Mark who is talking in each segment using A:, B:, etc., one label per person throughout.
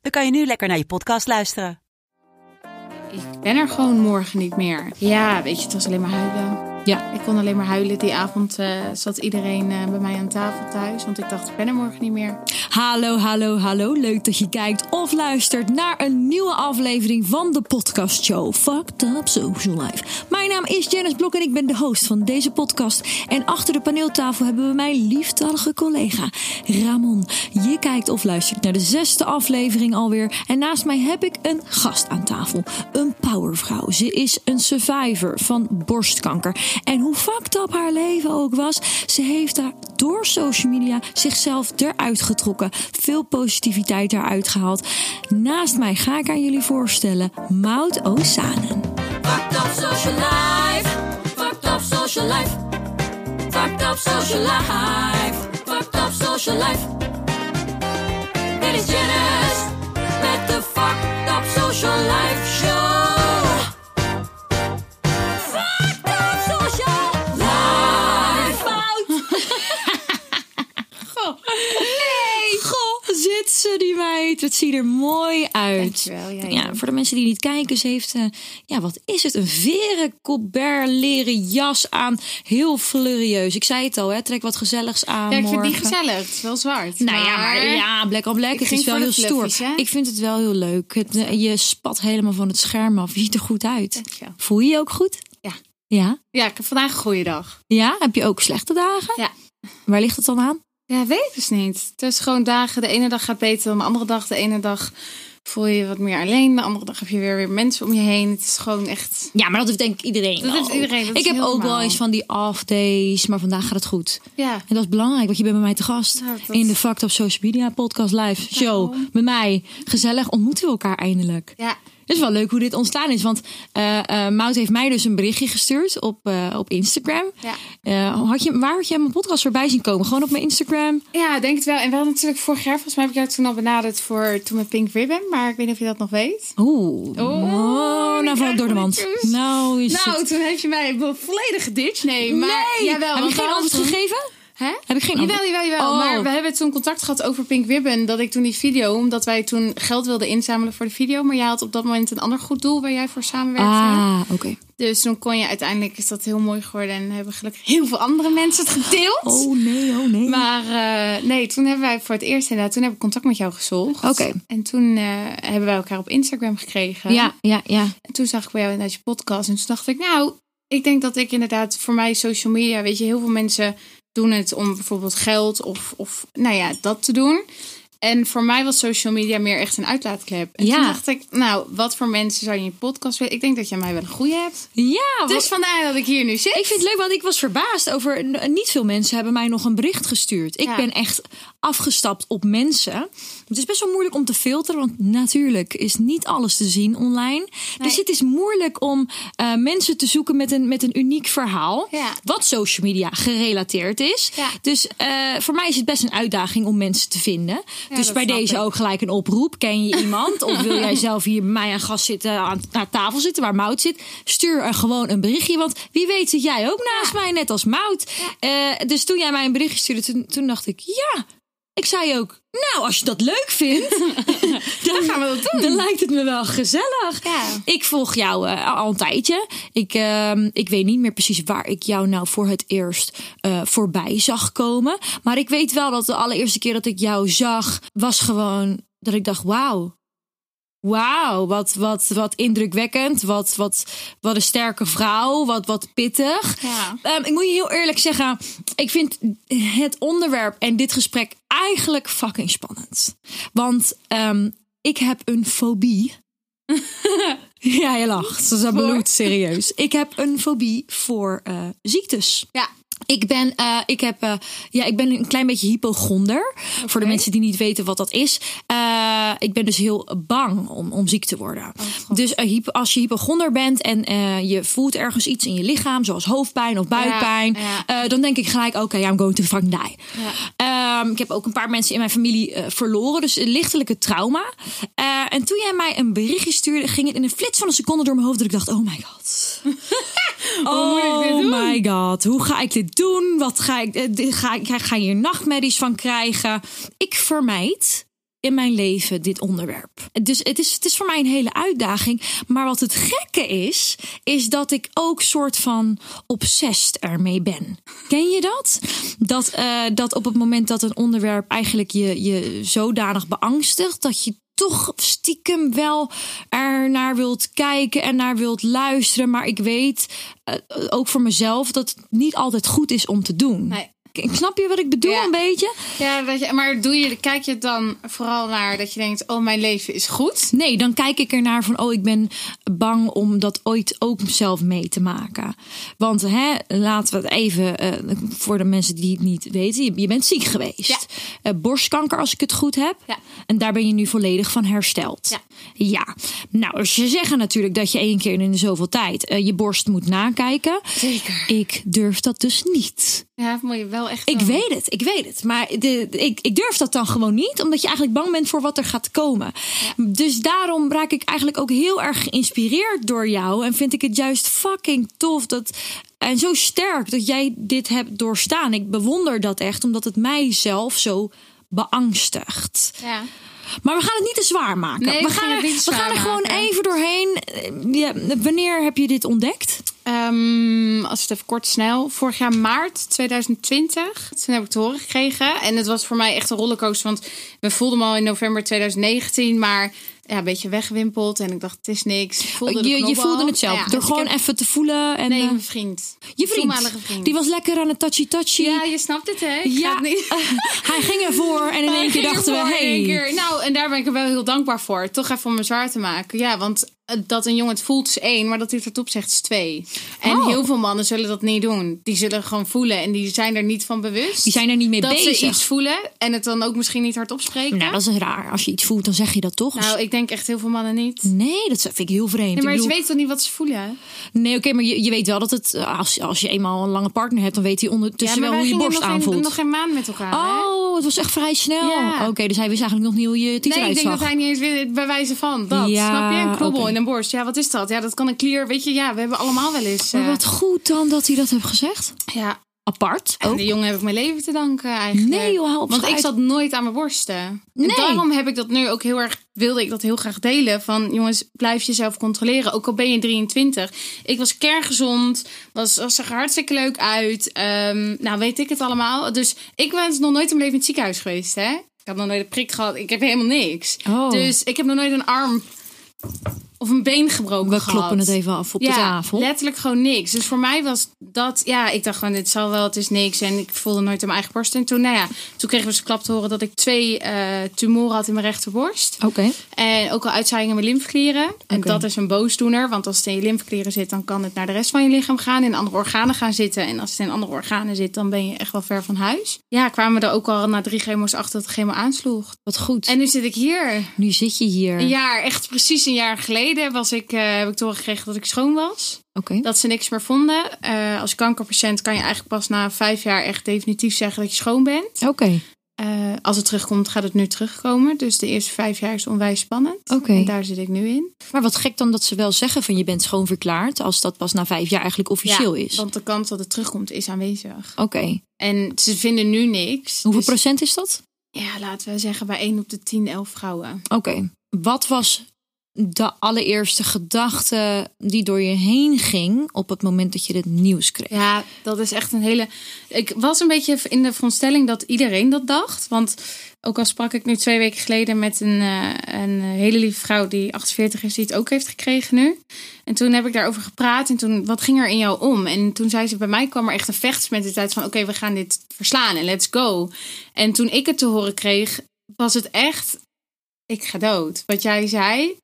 A: dan kan je nu lekker naar je podcast luisteren.
B: Ik ben er gewoon morgen niet meer. Ja, weet je, het was alleen maar huilen.
C: Ja.
B: Ik kon alleen maar huilen. Die avond eh, zat iedereen eh, bij mij aan tafel thuis. Want ik dacht, ik ben er morgen niet meer.
C: Hallo, hallo, hallo. Leuk dat je kijkt of luistert naar een nieuwe aflevering van de podcastshow Fucked Up Social Life. Mijn naam is Janice Blok en ik ben de host van deze podcast. En achter de paneeltafel hebben we mijn lieftallige collega Ramon. Je kijkt of luistert naar de zesde aflevering alweer. En naast mij heb ik een gast aan tafel. Een powervrouw. Ze is een survivor van borstkanker. En hoe fucked up haar leven ook was, ze heeft daar door social media zichzelf eruit getrokken. Veel positiviteit eruit gehaald. Naast mij ga ik aan jullie voorstellen Maud Osanen.
D: Fucked up social life. Fucked up social life. Fucked up social life. Fucked up social life. Dit is Janice met de Fucked up social life show.
C: Die. Het ziet er mooi uit. Ja, voor de mensen die niet kijken, ze heeft, eh, ja, wat is het? Een veren Colbert leren jas aan. Heel fleurieus. Ik zei het al, hè, trek wat gezelligs aan
B: Ja, ik vind
C: morgen.
B: het niet gezellig. Het is wel zwart.
C: Nou ja, maar ja, black on black.
B: Ik
C: Het
B: ging
C: is wel heel stoer.
B: hè?
C: Ik vind het wel heel leuk. Het, eh, je spat helemaal van het scherm af. Je ziet er goed uit. Voel je je ook goed?
B: Ja.
C: Ja?
B: Ja, ik heb vandaag een goede dag.
C: Ja? Heb je ook slechte dagen?
B: Ja.
C: Waar ligt het dan aan?
B: Ja, weet ik dus niet. Het is gewoon dagen. De ene dag gaat beter dan de andere dag. De ene dag voel je je wat meer alleen. De andere dag heb je weer, weer mensen om je heen. Het is gewoon echt...
C: Ja, maar dat heeft denk ik iedereen.
B: Dat heeft
C: wel.
B: iedereen, dat is
C: ik heb
B: heel
C: ook wel eens van die off days, maar vandaag gaat het goed.
B: Ja.
C: En dat is belangrijk, want je bent bij mij te gast.
B: Nou, dat-
C: In de Fact op Social Media podcast live show. Met mij. Gezellig ontmoeten we elkaar eindelijk.
B: Ja.
C: Het is wel leuk hoe dit ontstaan is. Want Mout heeft mij dus een berichtje gestuurd op, eh, op Instagram.
B: Ja.
C: Had je, waar had jij mijn podcast voorbij zien komen? Gewoon op mijn Instagram?
B: Ja, denk het wel. En wel natuurlijk vorig jaar, volgens mij heb ik jou toen al benaderd voor toen met Pink Ribbon. Maar ik weet niet of je dat nog weet.
C: Oeh.
B: Oh,
C: nou
B: die
C: valt door de mand. Nou is
B: Nou, toen heeft je mij volledig geditcht. Nee, maar
C: nee!
B: jawel.
C: heb je geen antwoord gegeven?
B: Hè?
C: Heb ik geen
B: Jawel,
C: antwoord?
B: jawel, jawel.
C: Oh.
B: Maar we hebben toen contact gehad over Pink Ribbon. Dat ik toen die video, omdat wij toen geld wilden inzamelen voor de video. Maar jij had op dat moment een ander goed doel waar jij voor samenwerkte.
C: Ah, oké.
B: Dus toen kon je uiteindelijk, is dat heel mooi geworden. En hebben gelukkig heel veel andere mensen het gedeeld.
C: Oh nee, oh nee.
B: Maar eh, nee, toen hebben wij voor het eerst inderdaad, toen heb ik contact met jou gezocht.
C: Oké.
B: En toen eh, hebben wij elkaar op Instagram gekregen.
C: ja, ja, ja.
B: En toen zag ik bij jou inderdaad je podcast. En toen dacht ik, nou, ik denk dat ik inderdaad voor mij social media, weet je, heel veel mensen doen het om bijvoorbeeld geld of, of nou ja, dat te doen. En voor mij was social media meer echt een uitlaatklep. En
C: Ja.
B: toen dacht ik, nou, wat voor mensen zou je in je podcast willen? Ik denk dat jij mij wel een goede hebt.
C: Ja,
B: Dus vandaar dat ik hier nu zit.
C: ik vind het leuk, want ik was verbaasd over. Niet veel mensen hebben mij nog een bericht gestuurd. Ik
B: Ja.
C: ben echt afgestapt op mensen. Het is best wel moeilijk om te filteren, want natuurlijk is niet alles te zien online. Dus het is moeilijk om eh, mensen te zoeken met een, met een uniek verhaal.
B: Ja.
C: Wat social media gerelateerd is. Dus eh, voor mij is het best een uitdaging om mensen te vinden. Dus bij deze
B: ik.
C: ook gelijk een oproep. Ken je iemand? of wil jij zelf hier bij mij aan gast zitten, aan, aan tafel zitten waar Mout zit? Stuur er gewoon een berichtje. Want wie weet zit jij ook naast mij, net als Mout. Eh, dus toen jij mij een berichtje stuurde, toen, toen dacht ik, ja. Ik zei ook, nou, als je dat leuk vindt, dan,
B: gaan we dat doen.
C: dan lijkt het me wel gezellig.
B: Ja.
C: Ik volg jou eh, al een tijdje. Ik, ehm, ik weet niet meer precies waar ik jou nou voor het eerst eh, voorbij zag komen. Maar ik weet wel dat de allereerste keer dat ik jou zag, was gewoon dat ik dacht, wauw. Wauw, wat, wat, wat indrukwekkend. Wat, wat, wat een sterke vrouw. Wat, wat pittig.
B: Ja.
C: Ehm, ik moet je heel eerlijk zeggen. Ik vind het onderwerp en dit gesprek eigenlijk fucking spannend. Want ehm, ik heb een fobie. ja, je lacht. Dat is bloed serieus. Ik heb een fobie voor eh, ziektes.
B: Ja.
C: Ik ben, eh, ik, heb, eh, ja, ik ben een klein beetje hypochonder. Voor de mensen die niet weten wat dat is. Eh, ik ben dus heel bang om, om ziek te worden. dus eh, hypo- als je hypochonder bent en je voelt ergens iets in je lichaam, zoals hoofdpijn of buikpijn,
B: ja.
C: dan denk ik gelijk: oké, I'm going to fucking die. Ehm, ik heb ook een paar mensen in mijn familie verloren, dus een lichtelijke trauma. En toen jij mij een berichtje stuurde, ging het in een flits van een seconde door mijn hoofd dat ik dacht: oh my god. Oh my god, hoe ga ik dit doen? Wat ga ik, eh, ga ik, ga hier nachtmerries van krijgen? Ik vermijd in mijn leven dit onderwerp. Dus het is, het is voor mij een hele uitdaging. Maar wat het gekke is, is dat ik ook soort van obsessed ermee ben. Ken je dat? Dat, eh, dat op het moment dat een onderwerp eigenlijk je, je zodanig beangstigt, dat je toch stiekem wel er naar wilt kijken en naar wilt luisteren. Maar ik weet eh, ook voor mezelf dat het niet altijd goed is om te doen. Ik snap je wat ik bedoel
B: Ja.
C: een beetje?
B: Ja, weet je, maar doe je, kijk je dan vooral naar dat je denkt: oh, mijn leven is goed?
C: Nee, dan kijk ik ernaar van, oh, ik ben bang om dat ooit ook zelf mee te maken. Want hè, laten we het even, eh, voor de mensen die het niet weten, je, je bent ziek geweest.
B: Ja.
C: Eh, borstkanker, als ik het goed heb.
B: Ja.
C: En daar ben je nu volledig van hersteld.
B: Ja.
C: Ja. Nou, ze zeggen natuurlijk dat je één keer in de zoveel tijd eh, je borst moet nakijken.
B: Zeker.
C: Ik durf dat dus niet.
B: Ja, moet je wel echt.
C: Ik
B: doen.
C: weet het, ik weet het. Maar de, ik, ik durf dat dan gewoon niet, omdat je eigenlijk bang bent voor wat er gaat komen. Dus daarom raak ik eigenlijk ook heel erg geïnspireerd door jou. En vind ik het juist fucking tof dat. En zo sterk dat jij dit hebt doorstaan. Ik bewonder dat echt, omdat het mij zelf zo beangstigt.
B: Ja.
C: Maar we gaan het niet te zwaar maken.
B: Nee,
C: we, gaan er, we gaan er gewoon
B: maken.
C: even doorheen. Ja, wanneer heb je dit ontdekt?
B: Ehm, als het even kort snel. Vorig jaar maart 2020. Toen heb ik te horen gekregen. En het was voor mij echt een rollercoaster. Want we voelden hem al in november 2019. Maar ja, een beetje weggewimpeld. En ik dacht, het is niks. Ik voelde de
C: je, je voelde het zelf.
B: Ja,
C: door
B: dus
C: gewoon
B: heb-
C: even te voelen. En,
B: Nee,
C: eh,
B: mijn vriend.
C: Je vriend,
B: vriend.
C: die was lekker aan het touchy-touchy.
B: Ja, je snapt het, hè? Ik
C: Ja,
B: het niet...
C: hij ging ervoor en in één keer dachten we, hey.
B: Nou, en daar ben ik er wel heel dankbaar voor. Toch even om me zwaar te maken. Ja, want dat een jongen het voelt is één, maar dat hij het hardop zegt is twee. En
C: Oh.
B: heel veel mannen zullen dat niet doen. Die zullen gewoon voelen en die zijn er niet van bewust.
C: die zijn er niet mee
B: dat
C: bezig.
B: ze iets voelen en het dan ook misschien niet hardop spreken.
C: Nou, dat is raar. Als je iets voelt, dan zeg je dat toch?
B: Nou, ik denk echt heel veel mannen niet.
C: Nee, dat vind ik heel vreemd.
B: Nee, maar
C: bedoel-
B: weten toch niet wat ze voelen?
C: Nee, oké, maar je, je weet wel dat het, eh, als, als je eenmaal een lange partner hebt, dan weet hij ondertussen wel hoe je borst aanvoelt.
B: Geen, nog geen maand met elkaar. hè?
C: Oh, het was echt vrij snel.
B: Ja.
C: Oké, dus hij wist eigenlijk nog niet hoe je titel
B: Nee, ik denk dat hij niet eens weet bij wijze van dat.
C: Ja,
B: snap je? Een in een borst. Ja, wat is dat? Ja, dat kan een klier. Weet je, ja, we hebben allemaal wel eens.
C: Maar
B: eh,
C: wat goed dan dat hij dat heeft gezegd.
B: ja,
C: Apart
B: En die jongen heb ik mijn leven te danken eigenlijk.
C: Nee, joh,
B: Want ik zat nooit aan mijn borsten.
C: Nee.
B: En daarom heb ik dat nu ook heel erg, wilde ik dat heel graag delen. Van jongens, blijf jezelf controleren. Ook al ben je 23. Ik was kerngezond, was, was zag er hartstikke leuk uit. Ehm, nou, weet ik het allemaal. Dus ik ben nog nooit in mijn leven in het ziekenhuis geweest, hè. Ik had nog nooit een prik gehad. Ik heb helemaal niks.
C: Oh.
B: Dus ik heb nog nooit een arm of een been gebroken
C: We
B: gehad.
C: kloppen het even af op de tafel.
B: letterlijk gewoon niks. Dus voor mij was dat, ja, ik dacht gewoon, dit zal wel, het is niks. En ik voelde nooit aan mijn eigen borst. En toen, nou ja, toen kregen we dus klap te horen dat ik twee eh, tumoren had in mijn rechterborst.
C: Oké.
B: En ook al uitzaaiingen in mijn lymfeklieren. En dat is een boosdoener. Want als het in je lymfeklieren zit, dan kan het naar de rest van je lichaam gaan. In andere organen gaan zitten. En als het in andere organen zit, dan ben je echt wel ver van huis. Ja, kwamen we er ook al na drie chemo's achter dat het chemo aansloeg.
C: Wat goed.
B: En nu zit ik hier.
C: nu zit je hier.
B: Een jaar, echt precies een jaar geleden, was ik, eh, heb ik te horen gekregen dat ik schoon was.
C: Oké.
B: Dat ze niks meer vonden. Eh, als kankerpatiënt kan je eigenlijk pas na vijf jaar echt definitief zeggen dat je schoon bent.
C: Oké.
B: Eh, als het terugkomt, gaat het nu terugkomen. Dus de eerste vijf jaar is onwijs spannend.
C: Oké.
B: En daar zit ik nu in.
C: Maar wat gek dan dat ze wel zeggen van je bent schoon verklaard. Als dat pas na vijf jaar eigenlijk officieel
B: Ja,
C: is.
B: Want de kans dat het terugkomt is aanwezig.
C: Oké.
B: En ze vinden nu niks.
C: Hoeveel
B: Dus,
C: procent is dat?
B: Ja, laten we zeggen bij 1 op de 10, 11 vrouwen.
C: Oké. Wat was de allereerste gedachte die door je heen ging op het moment dat je het nieuws kreeg?
B: Ja, dat is echt een hele. Ik was een beetje in de veronderstelling dat iedereen dat dacht. Want ook al sprak ik nu twee weken geleden met een, eh, een hele lieve vrouw die 48 is, die het ook heeft gekregen nu. En toen heb ik daarover gepraat. En toen, wat ging er in jou om? En toen zei ze, bij mij kwam er echt een vechtsmentaliteit van: oké, we gaan dit verslaan en let's go. En toen ik het te horen kreeg, was het echt: ik ga dood. Wat jij zei,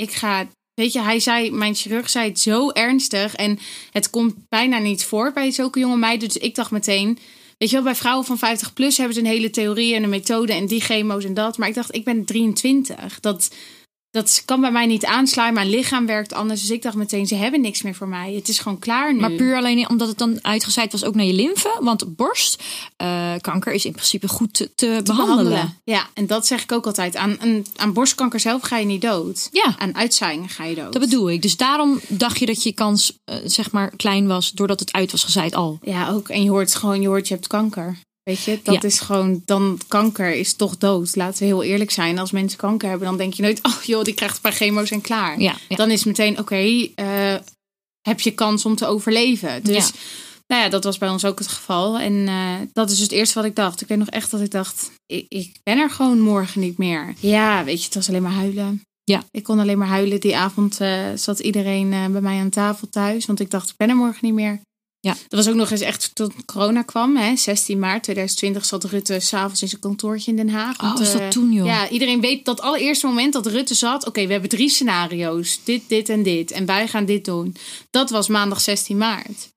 B: ik ga weet je, hij zei, mijn chirurg zei het zo ernstig. En het komt bijna niet voor bij zulke jonge meiden. Dus ik dacht meteen, weet je wel, bij vrouwen van 50 plus hebben ze een hele theorie en een methode en die chemo's en dat. Maar ik dacht, ik ben 23. Dat, dat kan bij mij niet aanslaan. Mijn lichaam werkt anders. Dus ik dacht meteen, ze hebben niks meer voor mij. Het is gewoon klaar nu.
C: Maar puur alleen omdat het dan uitgezaaid was ook naar je lymfe. Want borstkanker is in principe goed te, te behandelen.
B: Ja, en dat zeg ik ook altijd. Aan, aan, aan borstkanker zelf ga je niet dood.
C: Ja.
B: Aan uitzaaiingen ga je dood.
C: Dat bedoel ik. Dus daarom dacht je dat je kans eh, zeg maar klein was doordat het uit was gezaaid al.
B: Ja, ook. En je hoort gewoon, je hoort, je hebt kanker. Weet je, dat
C: Ja.
B: is gewoon, dan kanker is toch dood. Laten we heel eerlijk zijn. Als mensen kanker hebben, dan denk je nooit, oh joh, die krijgt een paar chemo's en klaar.
C: Ja, ja.
B: Dan is meteen, oké, eh, heb je kans om te overleven. Dus, nou ja, dat was bij ons ook het geval. En eh, dat is dus het eerste wat ik dacht. Ik weet nog echt dat ik dacht, ik, ik ben er gewoon morgen niet meer. Ja, weet je, het was alleen maar huilen.
C: Ja.
B: Ik kon alleen maar huilen. Die avond eh, zat iedereen bij mij aan tafel thuis. Want ik dacht, ik ben er morgen niet meer.
C: Ja.
B: Dat was ook nog eens echt tot corona kwam. Hè? 16 maart 2020 zat Rutte s'avond in zijn kantoortje in Den Haag.
C: Oh, was dat
B: eh,
C: toen, joh?
B: Ja, iedereen weet dat allereerste moment dat Rutte zat. Oké, we hebben drie scenario's. Dit, dit en dit. En wij gaan dit doen. Dat was maandag 16 maart.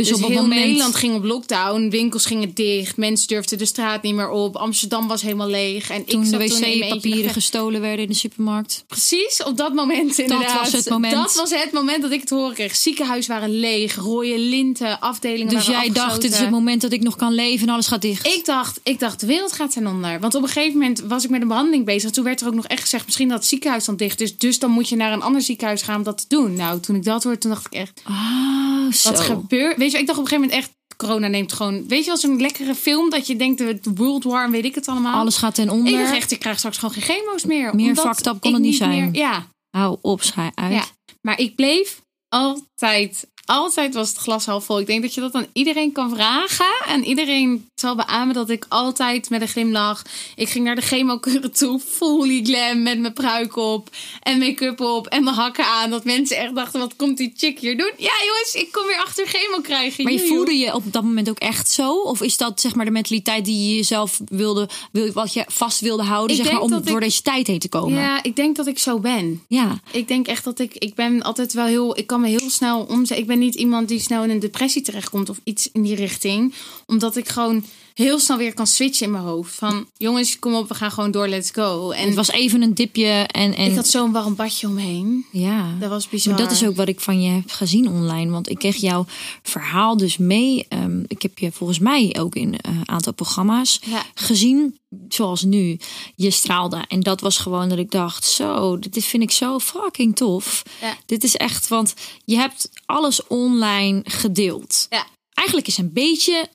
C: Dus,
B: Dus,
C: op het
B: heel
C: moment
B: Nederland ging op lockdown. Winkels gingen dicht. Mensen durfden de straat niet meer op. Amsterdam was helemaal leeg. En
C: toen
B: ik
C: de wc-papieren gestolen werden in de supermarkt.
B: Precies, op dat moment inderdaad.
C: was het moment.
B: Dat was het moment dat ik het horen kreeg. Ziekenhuizen waren leeg. Rode linten, afdelingen
C: Dus
B: waren
C: jij dacht, dit is het moment dat ik nog kan leven en alles gaat dicht.
B: Ik dacht, ik dacht, de wereld gaat ten onder. Want op een gegeven moment was ik met een behandeling bezig. Toen werd er ook nog echt gezegd, misschien dat het ziekenhuis dan dicht is. Dus dan moet je naar een ander ziekenhuis gaan om dat te doen. Nou, toen ik dat hoorde, toen dacht ik echt,
C: Ah, zo.
B: wat gebeurt? Weet je, ik dacht op een gegeven moment echt, corona neemt gewoon... Weet je, als een lekkere film dat je denkt, de World War en weet ik het allemaal.
C: Alles gaat ten onder.
B: Ik dacht echt, ik krijg straks gewoon geen chemo's meer.
C: Meer fucked up kon het niet zijn.
B: meer- ja,
C: Hou op, schij uit.
B: ja, maar ik bleef altijd, altijd was het glas half vol. Ik denk dat je dat aan iedereen kan vragen. En iedereen zal beamen dat ik altijd met een glimlach... Ik ging naar de chemokuren toe, fully glam, met mijn pruik op. En make-up op en mijn hakken aan. Dat mensen echt dachten, wat komt die chick hier doen? Ja jongens, ik kom weer achter chemo krijgen.
C: Maar je voelde je op dat moment ook echt zo? Of is dat zeg maar de mentaliteit die je jezelf wilde, wil, wat je vast wilde houden,
B: Ik
C: zeg maar, om door deze tijd heen te komen?
B: Ja, ik denk dat ik zo ben.
C: Ja.
B: Ik denk echt dat ik, ik ben altijd wel heel, ik kan me heel snel omzetten. Ik ben niet iemand die snel in een depressie terechtkomt of iets in die richting. Omdat ik gewoon heel snel weer kan switchen in mijn hoofd. Van jongens, kom op, we gaan gewoon door, let's go. En
C: Het was even een dipje en, en
B: ik had zo'n warm badje omheen.
C: ja.
B: Dat was bizar.
C: Maar dat is ook wat ik van je heb gezien online. Want ik kreeg jouw verhaal dus mee. Ehm, ik heb je volgens mij ook in een aantal programma's
B: Ja.
C: gezien. Zoals nu. Je straalde. En dat was gewoon dat ik dacht: zo, dit vind ik zo fucking tof.
B: Ja.
C: Dit is echt, want je hebt alles online gedeeld.
B: Ja.
C: Eigenlijk is een beetje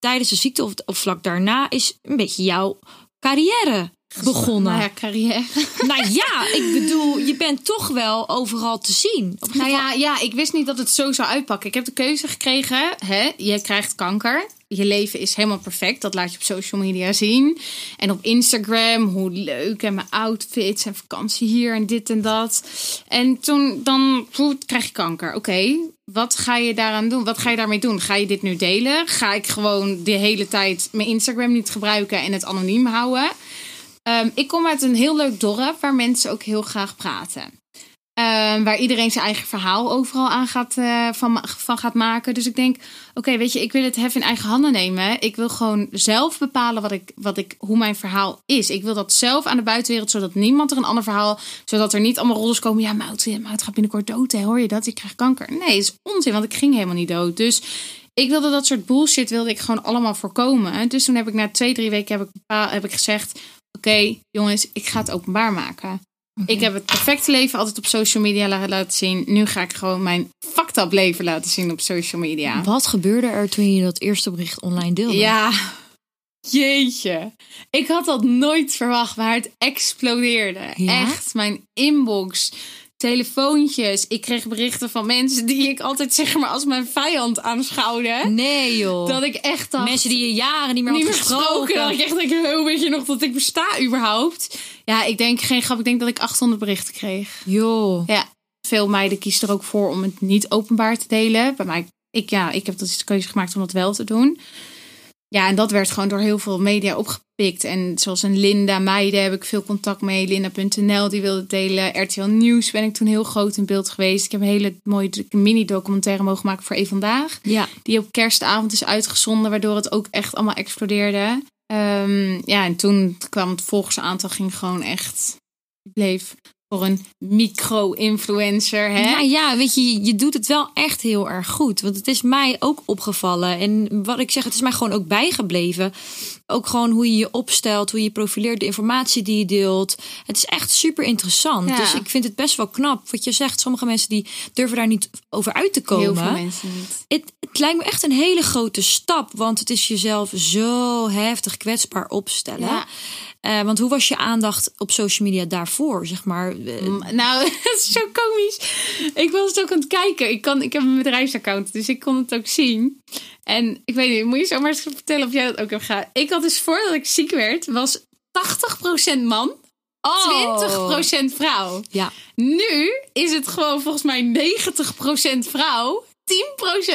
C: tijdens de ziekte of, of vlak daarna is een beetje jouw carrière begonnen.
B: Nou ja, carrière.
C: Nou ja, ik bedoel, je bent toch wel overal te zien.
B: Nou ja, ja, ik wist niet dat het zo zou uitpakken. Ik heb de keuze gekregen. Hè? Je krijgt kanker. Je leven is helemaal perfect. Dat laat je op social media zien. En op Instagram, hoe leuk. En mijn outfits en vakantie hier en dit en dat. En toen dan krijg je kanker. Oké, wat ga je daaraan doen? Wat ga je daarmee doen? Ga je dit nu delen? Ga ik gewoon de hele tijd mijn Instagram niet gebruiken en het anoniem houden? Ehm, ik kom uit een heel leuk dorp waar mensen ook heel graag praten. Ehm, waar iedereen zijn eigen verhaal overal aan gaat, eh, van, van gaat maken. Dus ik denk, oké, weet je, ik wil het hef in eigen handen nemen. Ik wil gewoon zelf bepalen wat ik, wat ik, hoe mijn verhaal is. Ik wil dat zelf aan de buitenwereld, zodat niemand er een ander verhaal... Zodat er niet allemaal roddels komen. Ja, Mout, Mout gaat binnenkort dood, hè? hoor je dat? Ik krijg kanker. Nee, is onzin, want ik ging helemaal niet dood. Dus ik wilde dat soort bullshit wilde ik gewoon allemaal voorkomen. Dus toen heb ik na twee, drie weken heb ik, bepaal- heb ik gezegd... Oké, jongens, ik ga het openbaar maken. Ik heb het perfecte leven altijd op social media la- laten zien. Nu ga ik gewoon mijn fucked up leven laten zien op social media.
C: Wat gebeurde er toen je dat eerste bericht online deelde?
B: Ja, jeetje. Ik had dat nooit verwacht, maar het explodeerde.
C: Ja?
B: Echt, mijn inbox, telefoontjes. Ik kreeg berichten van mensen die ik altijd zeg maar als mijn vijand aanschouwde.
C: Nee joh.
B: Dat ik echt dacht...
C: Mensen die je jaren niet meer
B: niet
C: had
B: meer
C: gesproken.
B: gesproken. Dat ik echt denk, hoe weet je nog dat ik besta überhaupt? Ja, ik denk, geen grap, ik denk dat ik 800 berichten kreeg.
C: Joh.
B: Ja, veel meiden kiezen er ook voor om het niet openbaar te delen. Bij mij, ik, ja, ik heb de keuze gemaakt om dat wel te doen. Ja, en dat werd gewoon door heel veel media opgepikt. En zoals een Linda Meijden heb ik veel contact mee. Linda.nl, die wilde het delen. RTL Nieuws ben ik toen heel groot in beeld geweest. Ik heb een hele mooie mini-documentaire mogen maken voor Eén Vandaag.
C: Ja.
B: Die op kerstavond is uitgezonden, waardoor het ook echt allemaal explodeerde. Ehm, ja, en toen kwam het volgersaantal ging gewoon echt... bleef voor een micro-influencer, hè?
C: Nou ja, weet je, je doet het wel echt heel erg goed. Want het is mij ook opgevallen. En wat ik zeg, het is mij gewoon ook bijgebleven. Ook gewoon hoe je je opstelt, hoe je profileert, de informatie die je deelt. Het is echt super interessant.
B: Ja.
C: Dus ik vind het best wel knap. Wat je zegt, sommige mensen die durven daar niet over uit te komen.
B: Heel veel mensen niet.
C: Het, het lijkt me echt een hele grote stap. Want het is jezelf zo heftig kwetsbaar opstellen.
B: Ja.
C: Eh, want hoe was je aandacht op social media daarvoor, zeg maar? Eh,
B: Nou, dat is zo komisch. Ik was het ook aan het kijken. Ik, kan, ik heb een bedrijfsaccount, dus ik kon het ook zien. En ik weet niet, moet je zo maar eens vertellen of jij dat ook hebt gedaan. Ik had dus voordat ik ziek werd, was 80% man,
C: Oh.
B: 20% vrouw.
C: Ja.
B: Nu is het gewoon volgens mij 90% vrouw,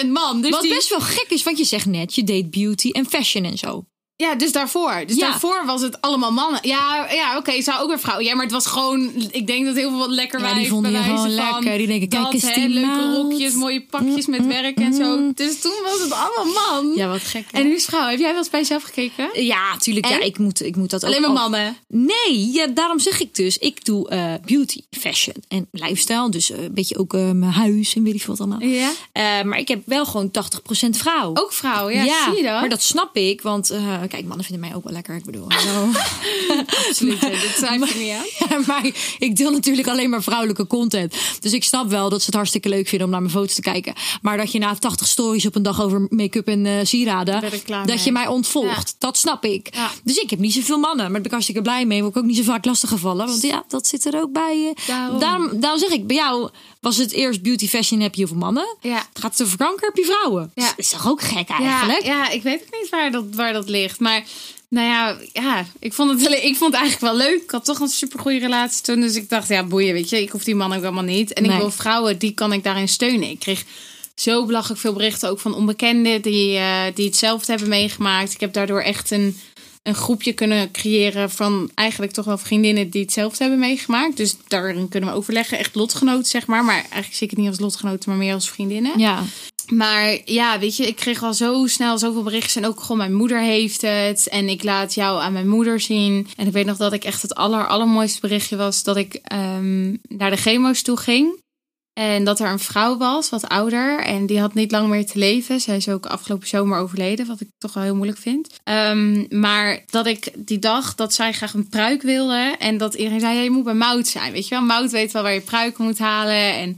B: 10% man. Dus
C: Wat
B: die,
C: best wel gek is, want je zegt net, je deed beauty en fashion en zo.
B: Ja, dus daarvoor. Dus
C: Ja.
B: daarvoor was het allemaal mannen. Ja, ja oké, zou ook weer vrouwen. Ja, maar het was gewoon... Ik denk dat heel veel wat lekker
C: Ja, die vonden je gewoon lekker. Die denken, kijk
B: dat,
C: eens
B: hè, Leuke
C: maat.
B: rokjes, mooie pakjes met werk en zo. Dus toen was het allemaal man.
C: Ja, wat gek.
B: En nu is vrouw. Heb jij wel eens bij jezelf gekeken?
C: Ja, tuurlijk. Ja, ik moet, ik moet dat
B: Alleen
C: ook
B: maar
C: al-
B: mannen.
C: Nee, ja, daarom zeg ik dus. Ik doe eh, beauty, fashion en lifestyle. Dus eh, een beetje ook eh, mijn huis en weet ik wat allemaal.
B: Ja.
C: Maar ik heb wel gewoon 80% vrouw.
B: Ook vrouw, ja. Zie je dat?
C: maar dat snap ik. Want eh, kijk, mannen vinden mij ook wel lekker. Ik bedoel, zo.
B: Absoluut. Dat twijfel ik niet aan.
C: Ja, maar ik deel natuurlijk alleen maar vrouwelijke content. Dus ik snap wel dat ze het hartstikke leuk vinden om naar mijn foto's te kijken. Maar dat je na 80 stories op een dag over make-up en eh, sieraden. Dat
B: mee.
C: je mij ontvolgt.
B: Ja.
C: Dat snap ik.
B: Ja.
C: Dus ik heb niet zoveel mannen. Maar daar ben ik hartstikke blij mee. Word ik ook niet zo vaak lastig gevallen. Want ja, dat zit er ook bij.
B: Daarom.
C: Daarom, daarom zeg ik, bij jou was het eerst beauty, fashion heb je heel veel mannen.
B: Ja.
C: Gaat het over kanker heb je vrouwen.
B: Ja.
C: Dat is toch ook gek eigenlijk?
B: Ja, ja, ik weet ook niet waar dat, waar dat ligt. Maar nou ja, ja ik, vond het, wel- ik vond het eigenlijk wel leuk. Ik had toch een supergoeie relatie toen. Dus ik dacht, ja, boeien, weet je. Ik hoef die man ook allemaal niet. En
C: Nee.
B: ik wil vrouwen, die kan ik daarin steunen. Ik kreeg zo belachelijk veel berichten ook van onbekenden die, eh, die hetzelfde hebben meegemaakt. Ik heb daardoor echt een, een groepje kunnen creëren van eigenlijk toch wel vriendinnen die hetzelfde hebben meegemaakt. Dus daarin kunnen we overleggen. Echt lotgenoten, zeg maar. Maar eigenlijk zie ik het niet als lotgenoten, maar meer als vriendinnen.
C: Ja.
B: Maar ja, weet je, ik kreeg al zo snel zoveel berichten. En ook gewoon mijn moeder heeft het. En ik laat jou aan mijn moeder zien. En ik weet nog dat ik echt het aller, allermooiste berichtje was dat ik ehm, naar de chemo's toe ging. En dat er een vrouw was, wat ouder. En die had niet lang meer te leven. Zij is ook afgelopen zomer overleden, wat ik toch wel heel moeilijk vind. Ehm, maar dat ik die dag dat zij graag een pruik wilde. En dat iedereen zei, ja, je moet bij Mout zijn. Weet je wel, Mout weet wel waar je pruik moet halen. En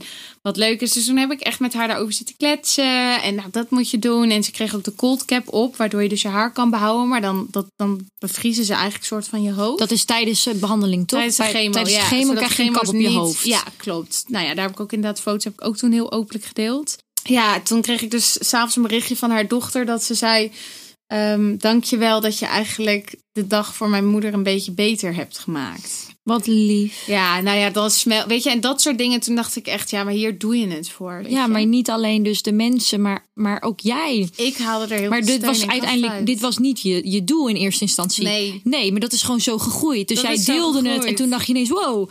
B: wat leuk is. Dus toen heb ik echt met haar daarover zitten kletsen. En nou, dat moet je doen. En ze kreeg ook de cold cap op, waardoor je dus je haar kan behouden. Maar dan, dat, dan bevriezen ze eigenlijk een soort van je hoofd.
C: Dat is tijdens de behandling toch?
B: Tijdens de chemo,
C: tijdens de chemo krijg je een kap op je
B: niet-
C: hoofd.
B: Ja, klopt. Nou ja, daar heb ik ook inderdaad foto's heb ik ook toen heel openlijk gedeeld. Ja, toen kreeg ik dus s'avonds een berichtje van haar dochter dat ze zei... ehm Dank je wel dat je eigenlijk de dag voor mijn moeder een beetje beter hebt gemaakt.
C: Wat lief.
B: Ja, nou ja, dat smel. Weet je, en dat soort dingen. Toen dacht ik echt, ja, maar hier doe je het voor.
C: Ja,
B: je.
C: maar niet alleen dus de mensen, maar, maar ook jij.
B: ik haalde er heel
C: Maar
B: veel
C: dit
B: steun
C: was uiteindelijk,
B: uit.
C: dit was niet je, je doel in eerste instantie.
B: Nee.
C: Nee, maar dat is gewoon zo gegroeid. Dus
B: Dat
C: jij deelde het en toen dacht je ineens, wow,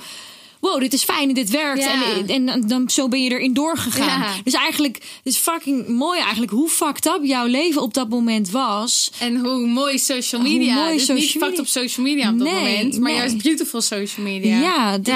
C: wow, dit is fijn en dit werkt.
B: Ja.
C: En, en dan zo ben je erin doorgegaan.
B: Ja.
C: Dus eigenlijk, het is fucking mooi eigenlijk hoe fucked up jouw leven op dat moment was.
B: En hoe mooi social
C: Hoe
B: media.
C: mooi
B: dus
C: social
B: niet fucked op social media op dat
C: Nee,
B: moment. Maar
C: nee.
B: juist beautiful social media.
C: Ja, de,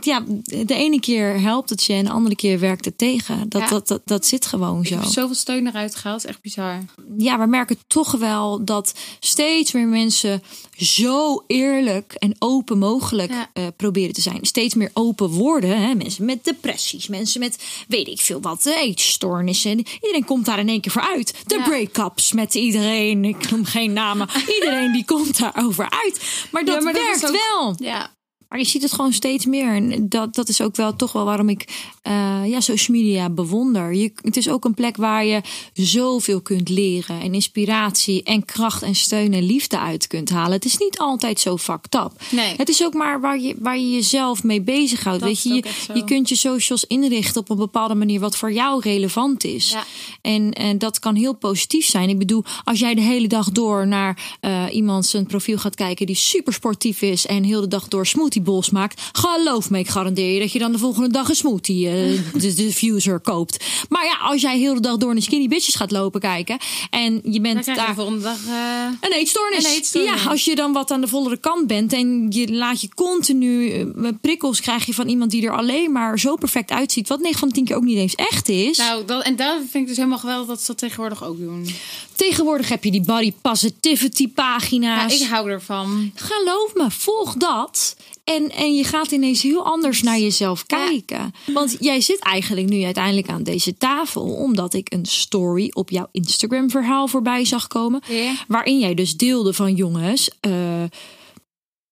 B: Ja.
C: de ene keer helpt het je en de andere keer werkt het tegen. Dat, dat, dat, dat zit gewoon
B: Ik
C: zo.
B: heb zoveel steun eruit gehaald. Echt bizar.
C: ja, we merken toch wel dat steeds meer mensen zo eerlijk en open mogelijk
B: Ja.
C: eh, proberen te zijn. Steeds meer open worden. Hè? Mensen met depressies, mensen met weet ik veel wat, eh, eetstoornissen. Iedereen komt daar in één keer voor uit. De
B: Ja.
C: break-ups met iedereen, ik noem geen namen. Iedereen die komt daarover uit. Maar dat
B: Ja, maar dat
C: werkt
B: ook-
C: wel.
B: Ja.
C: Maar je ziet het gewoon steeds meer. En dat, dat is ook wel toch wel waarom ik eh, ja, social media bewonder. Je, het is ook een plek waar je zoveel kunt leren. En inspiratie en kracht en steun en liefde uit kunt halen. Het is niet altijd zo fucked up.
B: Nee.
C: Het is ook maar waar je, waar je jezelf mee bezighoudt.
B: Dat
C: Weet je, je, je kunt je socials inrichten op een bepaalde manier wat voor jou relevant is.
B: Ja.
C: En, en dat kan heel positief zijn. Ik bedoel, als jij de hele dag door naar eh, iemand zijn profiel gaat kijken die super sportief is en heel de dag door smoothie bowls maakt, geloof me, ik garandeer je dat je dan de volgende dag een smoothie eh, de diffuser koopt. Maar ja, als jij heel de dag door naar skinny bitches gaat lopen kijken en je
B: Dan
C: bent
B: je
C: daar
B: de volgende dag... eh,
C: een eetstoornis.
B: Een eetstoornis.
C: Ja, als je dan wat aan de vollere kant bent en je laat je continu eh, prikkels krijg je van iemand die er alleen maar zo perfect uitziet, wat 9 van de 10 keer ook niet eens echt is.
B: Nou, dat, en dat vind ik dus helemaal geweldig dat ze dat tegenwoordig ook doen.
C: Tegenwoordig heb je die body positivity
B: Ja,
C: pagina's.
B: ik hou ervan.
C: Geloof me, volg dat. En, en je gaat ineens heel anders naar jezelf kijken. Want jij zit eigenlijk nu uiteindelijk aan deze tafel. Omdat ik een story op jouw Instagram verhaal voorbij zag komen.
B: Ja.
C: Waarin jij dus deelde van jongens. eh,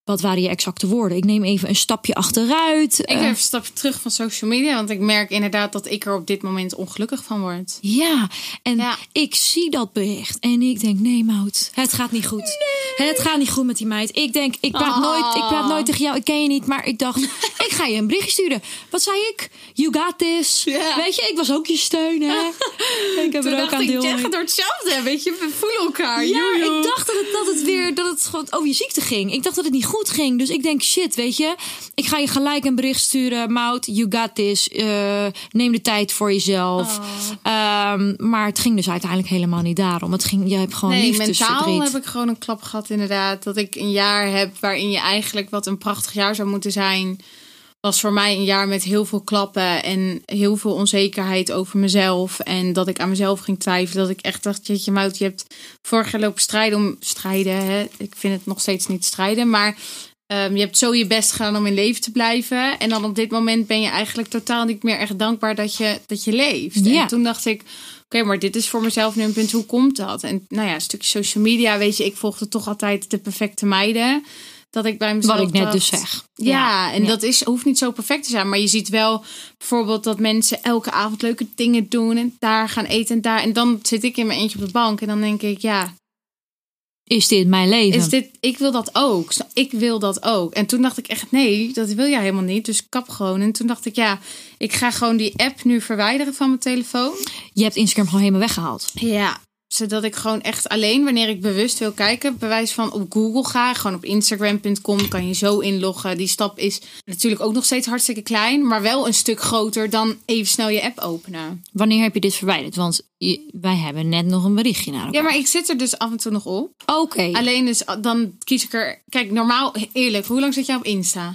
C: wat waren je exacte woorden? Ik neem even een stapje achteruit.
B: Ik
C: eh,
B: heb een stapje terug van social media, want ik merk inderdaad dat ik er op dit moment ongelukkig van word.
C: Ja, en
B: Ja.
C: ik zie dat bericht en ik denk, nee Mout, het gaat niet goed. Het gaat niet goed met die meid. Ik denk, ik praat,
B: Oh.
C: nooit, ik praat nooit tegen jou, ik ken je niet, maar ik dacht, ik ga je een berichtje sturen. Wat zei ik? You got this. Weet je, ik was ook je steun, hè? ik heb
B: Toen
C: er ook aan
B: ik,
C: deel
B: gaat door hetzelfde, weet je, we voelen elkaar.
C: Ja, ik dacht dat het, dat het weer dat het gewoon over je ziekte ging. Ik dacht dat het niet goed ging. Dus ik denk, shit, weet je, ik ga je gelijk een bericht sturen. Mout, you got this. Eh, neem de tijd voor jezelf.
B: Oh.
C: Ehm, maar het ging dus uiteindelijk helemaal niet daarom. Het ging, je hebt gewoon
B: Nee,
C: liefdesverdriet.
B: mentaal heb ik gewoon een klap gehad inderdaad. Dat ik een jaar heb waarin je eigenlijk wat een prachtig jaar zou moeten zijn. Was voor mij een jaar met heel veel klappen en heel veel onzekerheid over mezelf. En dat ik aan mezelf ging twijfelen. Dat ik echt dacht, jeetje Mout, je hebt vorig jaar lopen strijden om strijden. Hè? Ik vind het nog steeds niet strijden, maar... ehm, je hebt zo je best gedaan om in leven te blijven. En dan op dit moment ben je eigenlijk totaal niet meer echt dankbaar dat je, dat je leeft.
C: Ja.
B: En toen dacht ik, oké, maar dit is voor mezelf nu een punt. Hoe komt dat? En nou ja, een stukje social media, weet je, ik volgde toch altijd de perfecte meiden. Dat ik bij mezelf
C: Wat ik net
B: dacht,
C: dus zeg.
B: Ja, en
C: ja.
B: dat is, hoeft niet zo perfect te zijn. Maar je ziet wel bijvoorbeeld dat mensen elke avond leuke dingen doen. En daar gaan eten en daar. En dan zit ik in mijn eentje op de bank. En dan denk ik, ja,
C: Is dit mijn leven?
B: is dit, ik wil dat ook. Ik wil dat ook. En toen dacht ik echt, nee, dat wil jij helemaal niet. Dus kap gewoon. En toen dacht ik, ja, ik ga gewoon die app nu verwijderen van mijn telefoon.
C: Je hebt Instagram gewoon helemaal weggehaald.
B: Ja, zodat ik gewoon echt alleen wanneer ik bewust wil kijken, bewijs van op Google ga, gewoon op Instagram.com kan je zo inloggen. Die stap is natuurlijk ook nog steeds hartstikke klein, maar wel een stuk groter dan even snel je app openen.
C: Wanneer heb je dit verwijderd? Want je- wij hebben net nog een berichtje naar elkaar.
B: Ja, maar ik zit er dus af en toe nog op.
C: Oké.
B: Alleen dus dan kies ik er. Kijk, normaal, eerlijk, hoe lang zit jij op Insta?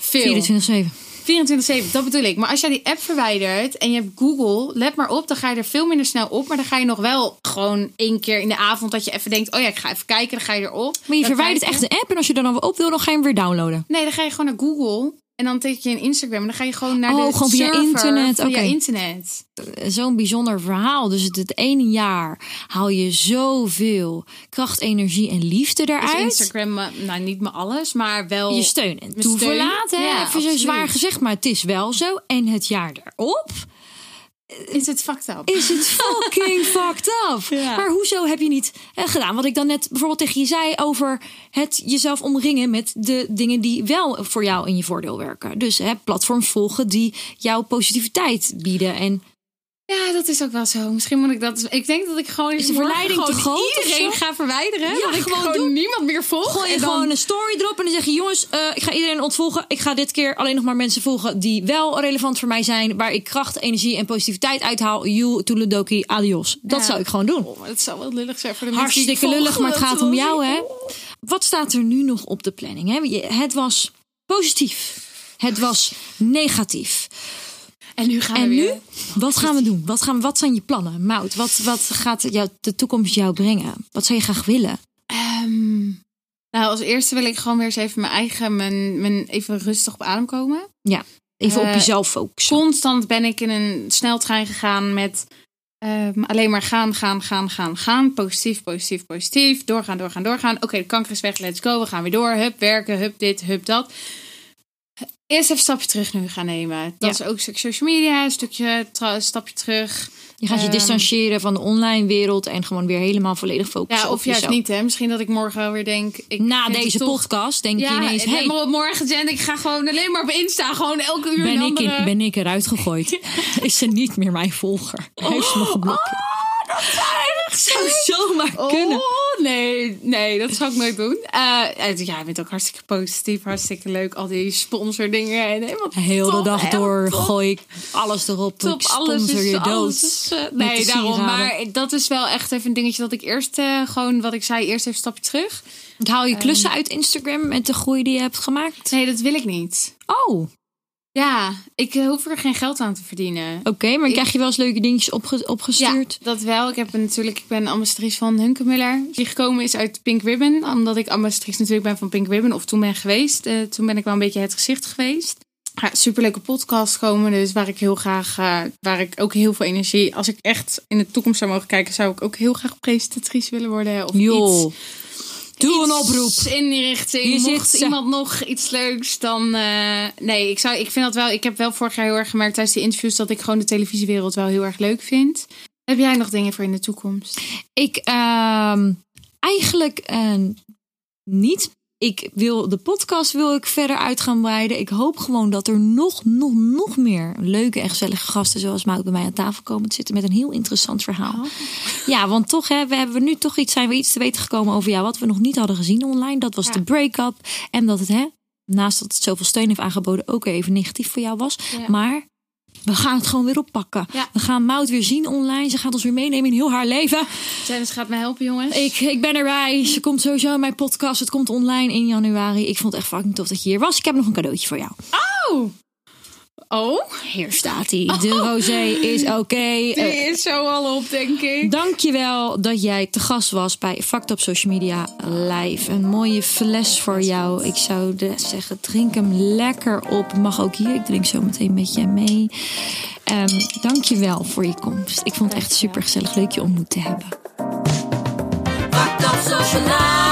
B: Veel.
C: 24-7.
B: 24-7, dat bedoel ik. Maar als jij die app verwijdert en je hebt Google, let maar op, dan ga je er veel minder snel op. Maar dan ga je nog wel gewoon één keer in de avond dat je even denkt, oh ja, ik ga even kijken, dan ga je erop.
C: Maar je
B: Dan
C: verwijdert echt de app en als je er dan weer op wil, dan ga je hem weer downloaden.
B: Nee, dan ga je gewoon naar Google en dan teken je in Instagram en dan ga je gewoon naar
C: Oh,
B: de
C: gewoon via internet, oké.
B: internet.
C: Zo'n bijzonder verhaal. Dus het, het ene jaar haal je zoveel kracht, energie en liefde
B: Dus
C: eruit.
B: Instagram, eh, nou niet me alles, maar wel
C: je steun en toeverlaat.
B: Ja,
C: Even zo zwaar gezegd, maar het is wel zo. En het jaar erop
B: Is het fucked up?
C: is het fucking fucked up.
B: Ja.
C: Maar hoezo heb je niet eh, gedaan wat ik dan net bijvoorbeeld tegen je zei over het jezelf omringen met de dingen die wel voor jou in je voordeel werken. Dus hè, platforms volgen die jouw positiviteit bieden. En
B: Ja, dat is ook wel zo. Misschien moet ik dat. Ik denk dat ik gewoon.
C: Is de verleiding te groot
B: Iedereen ga verwijderen.
C: Ja,
B: dat ik
C: gewoon
B: niemand meer volg.
C: gooi je
B: dan-
C: gewoon een story erop en dan zeg je: jongens, eh, ik ga iedereen ontvolgen. Ik ga dit keer alleen nog maar mensen volgen die wel relevant voor mij zijn, waar ik kracht, energie en positiviteit uithaal. You, toeledoki, adios. Dat
B: Ja.
C: zou ik gewoon doen.
B: Oh, maar het zou wel lullig zijn voor de mensen die ik
C: Hartstikke lullig,
B: volg.
C: maar het
B: Dat
C: gaat om jou, hè? Wat staat er nu nog op de planning? Hè? Het was positief. Het was negatief.
B: En nu gaan
C: En
B: we
C: nu?
B: weer.
C: Wat gaan we doen? Wat, gaan, wat zijn je plannen? Mout, wat, wat gaat jou, de toekomst jou brengen? Wat zou je graag willen?
B: Ehm, nou, als eerste wil ik gewoon weer eens even mijn eigen, mijn, mijn even rustig op adem komen.
C: Ja, even op
B: Eh,
C: jezelf focussen.
B: Constant ben ik in een sneltrein gegaan met ehm, alleen maar gaan, gaan, gaan, gaan, gaan. Positief, positief, positief. Doorgaan, doorgaan, doorgaan. Oké, de kanker is weg, let's go. We gaan weer door. Hup, werken, hup dit, hup dat. Eerst even een stapje terug nu gaan nemen. Dat is ook een stukje social media, een stukje een stapje terug.
C: Je gaat je
B: Ehm,
C: distancieren van de online wereld en gewoon weer helemaal volledig focussen
B: Ja,
C: op
B: of juist
C: jezelf.
B: niet, hè? Misschien dat ik morgen wel weer denk. Ik
C: Na deze
B: toch-
C: podcast denk je ineens,
B: en
C: hey,
B: maar morgen, Jen, ik ga gewoon alleen maar op Insta, gewoon elke uur
C: ben
B: een
C: ik, in, ben ik eruit gegooid? Is ze niet meer mijn volger? Heeft ze me geblokkeerd? dat zou zomaar kunnen.
B: Oh, nee, nee, dat zou ik nooit doen. Eh, ja, je bent ook hartstikke positief, hartstikke leuk. Al die sponsordingen en helemaal
C: Heel de dag door
B: top.
C: gooi ik alles erop.
B: Top,
C: ik
B: alles
C: sponsor
B: is,
C: je dood.
B: alles is, eh, nee, daarom. Maar dat is wel echt even een dingetje dat ik eerst eh, gewoon, wat ik zei, eerst even een stapje terug.
C: Haal je
B: Ehm.
C: klussen uit Instagram met de groei die je hebt gemaakt?
B: Nee, dat wil ik niet.
C: Oh.
B: Ja, ik eh, hoef er geen geld aan te verdienen.
C: maar krijg je wel eens leuke dingetjes opge- opgestuurd?
B: Ja, dat wel. Ik heb natuurlijk, ik ben ambassadrice van Hunkemuller. Die gekomen is uit Pink Ribbon. Omdat ik ambassadrice natuurlijk ben van Pink Ribbon. Of toen ben geweest. Eh, toen ben ik wel een beetje het gezicht geweest. Ja, superleuke podcast komen. Dus waar ik heel graag, eh, waar ik ook heel veel energie. Als ik echt in de toekomst zou mogen kijken, zou ik ook heel graag presentatrice willen worden. Of
C: Joh,
B: iets.
C: Doe een oproep.
B: in die richting.
C: Zit
B: Mocht iemand nog iets leuks, dan. eh, nee, ik, zou, ik vind dat wel. Ik heb wel vorig jaar heel erg gemerkt tijdens de interviews dat ik gewoon de televisiewereld wel heel erg leuk vind. Heb jij nog dingen voor in de toekomst?
C: Ik ehm, eigenlijk eh, niet. Ik wil de podcast wil ik verder uit gaan breiden. Ik hoop gewoon dat er nog, nog, nog meer leuke en gezellige gasten zoals Mout bij mij aan tafel komen te zitten met een heel interessant verhaal. Ja, want toch hè, we hebben nu toch iets, zijn we iets te weten gekomen over jou wat we nog niet hadden gezien online. Dat was
B: Ja.
C: de break-up en dat het hè, naast dat het zoveel steun heeft aangeboden ook even negatief voor jou was.
B: Ja.
C: Maar we gaan het gewoon weer oppakken.
B: Ja.
C: We gaan Mout weer zien online. Ze gaat ons weer meenemen in heel haar leven.
B: Dennis gaat me helpen, jongens.
C: Ik, ik ben erbij. Ze komt sowieso in mijn podcast. Het komt online in januari. Ik vond het echt fucking tof dat je hier was. Ik heb nog een cadeautje voor jou.
B: Oh. Oh.
C: Hier staat hij. De rosé is oké.
B: Die
C: Eh,
B: is zo al op, denk ik.
C: Dankjewel dat jij te gast was bij Fact Up Social Media Live. Een mooie fles voor jou. Ik zou zeggen, drink hem lekker op. Mag ook hier. Ik drink zo meteen met je mee. Um, dankjewel voor je komst. Ik vond het echt super gezellig leuk je ontmoet te hebben.
D: Fucked up social.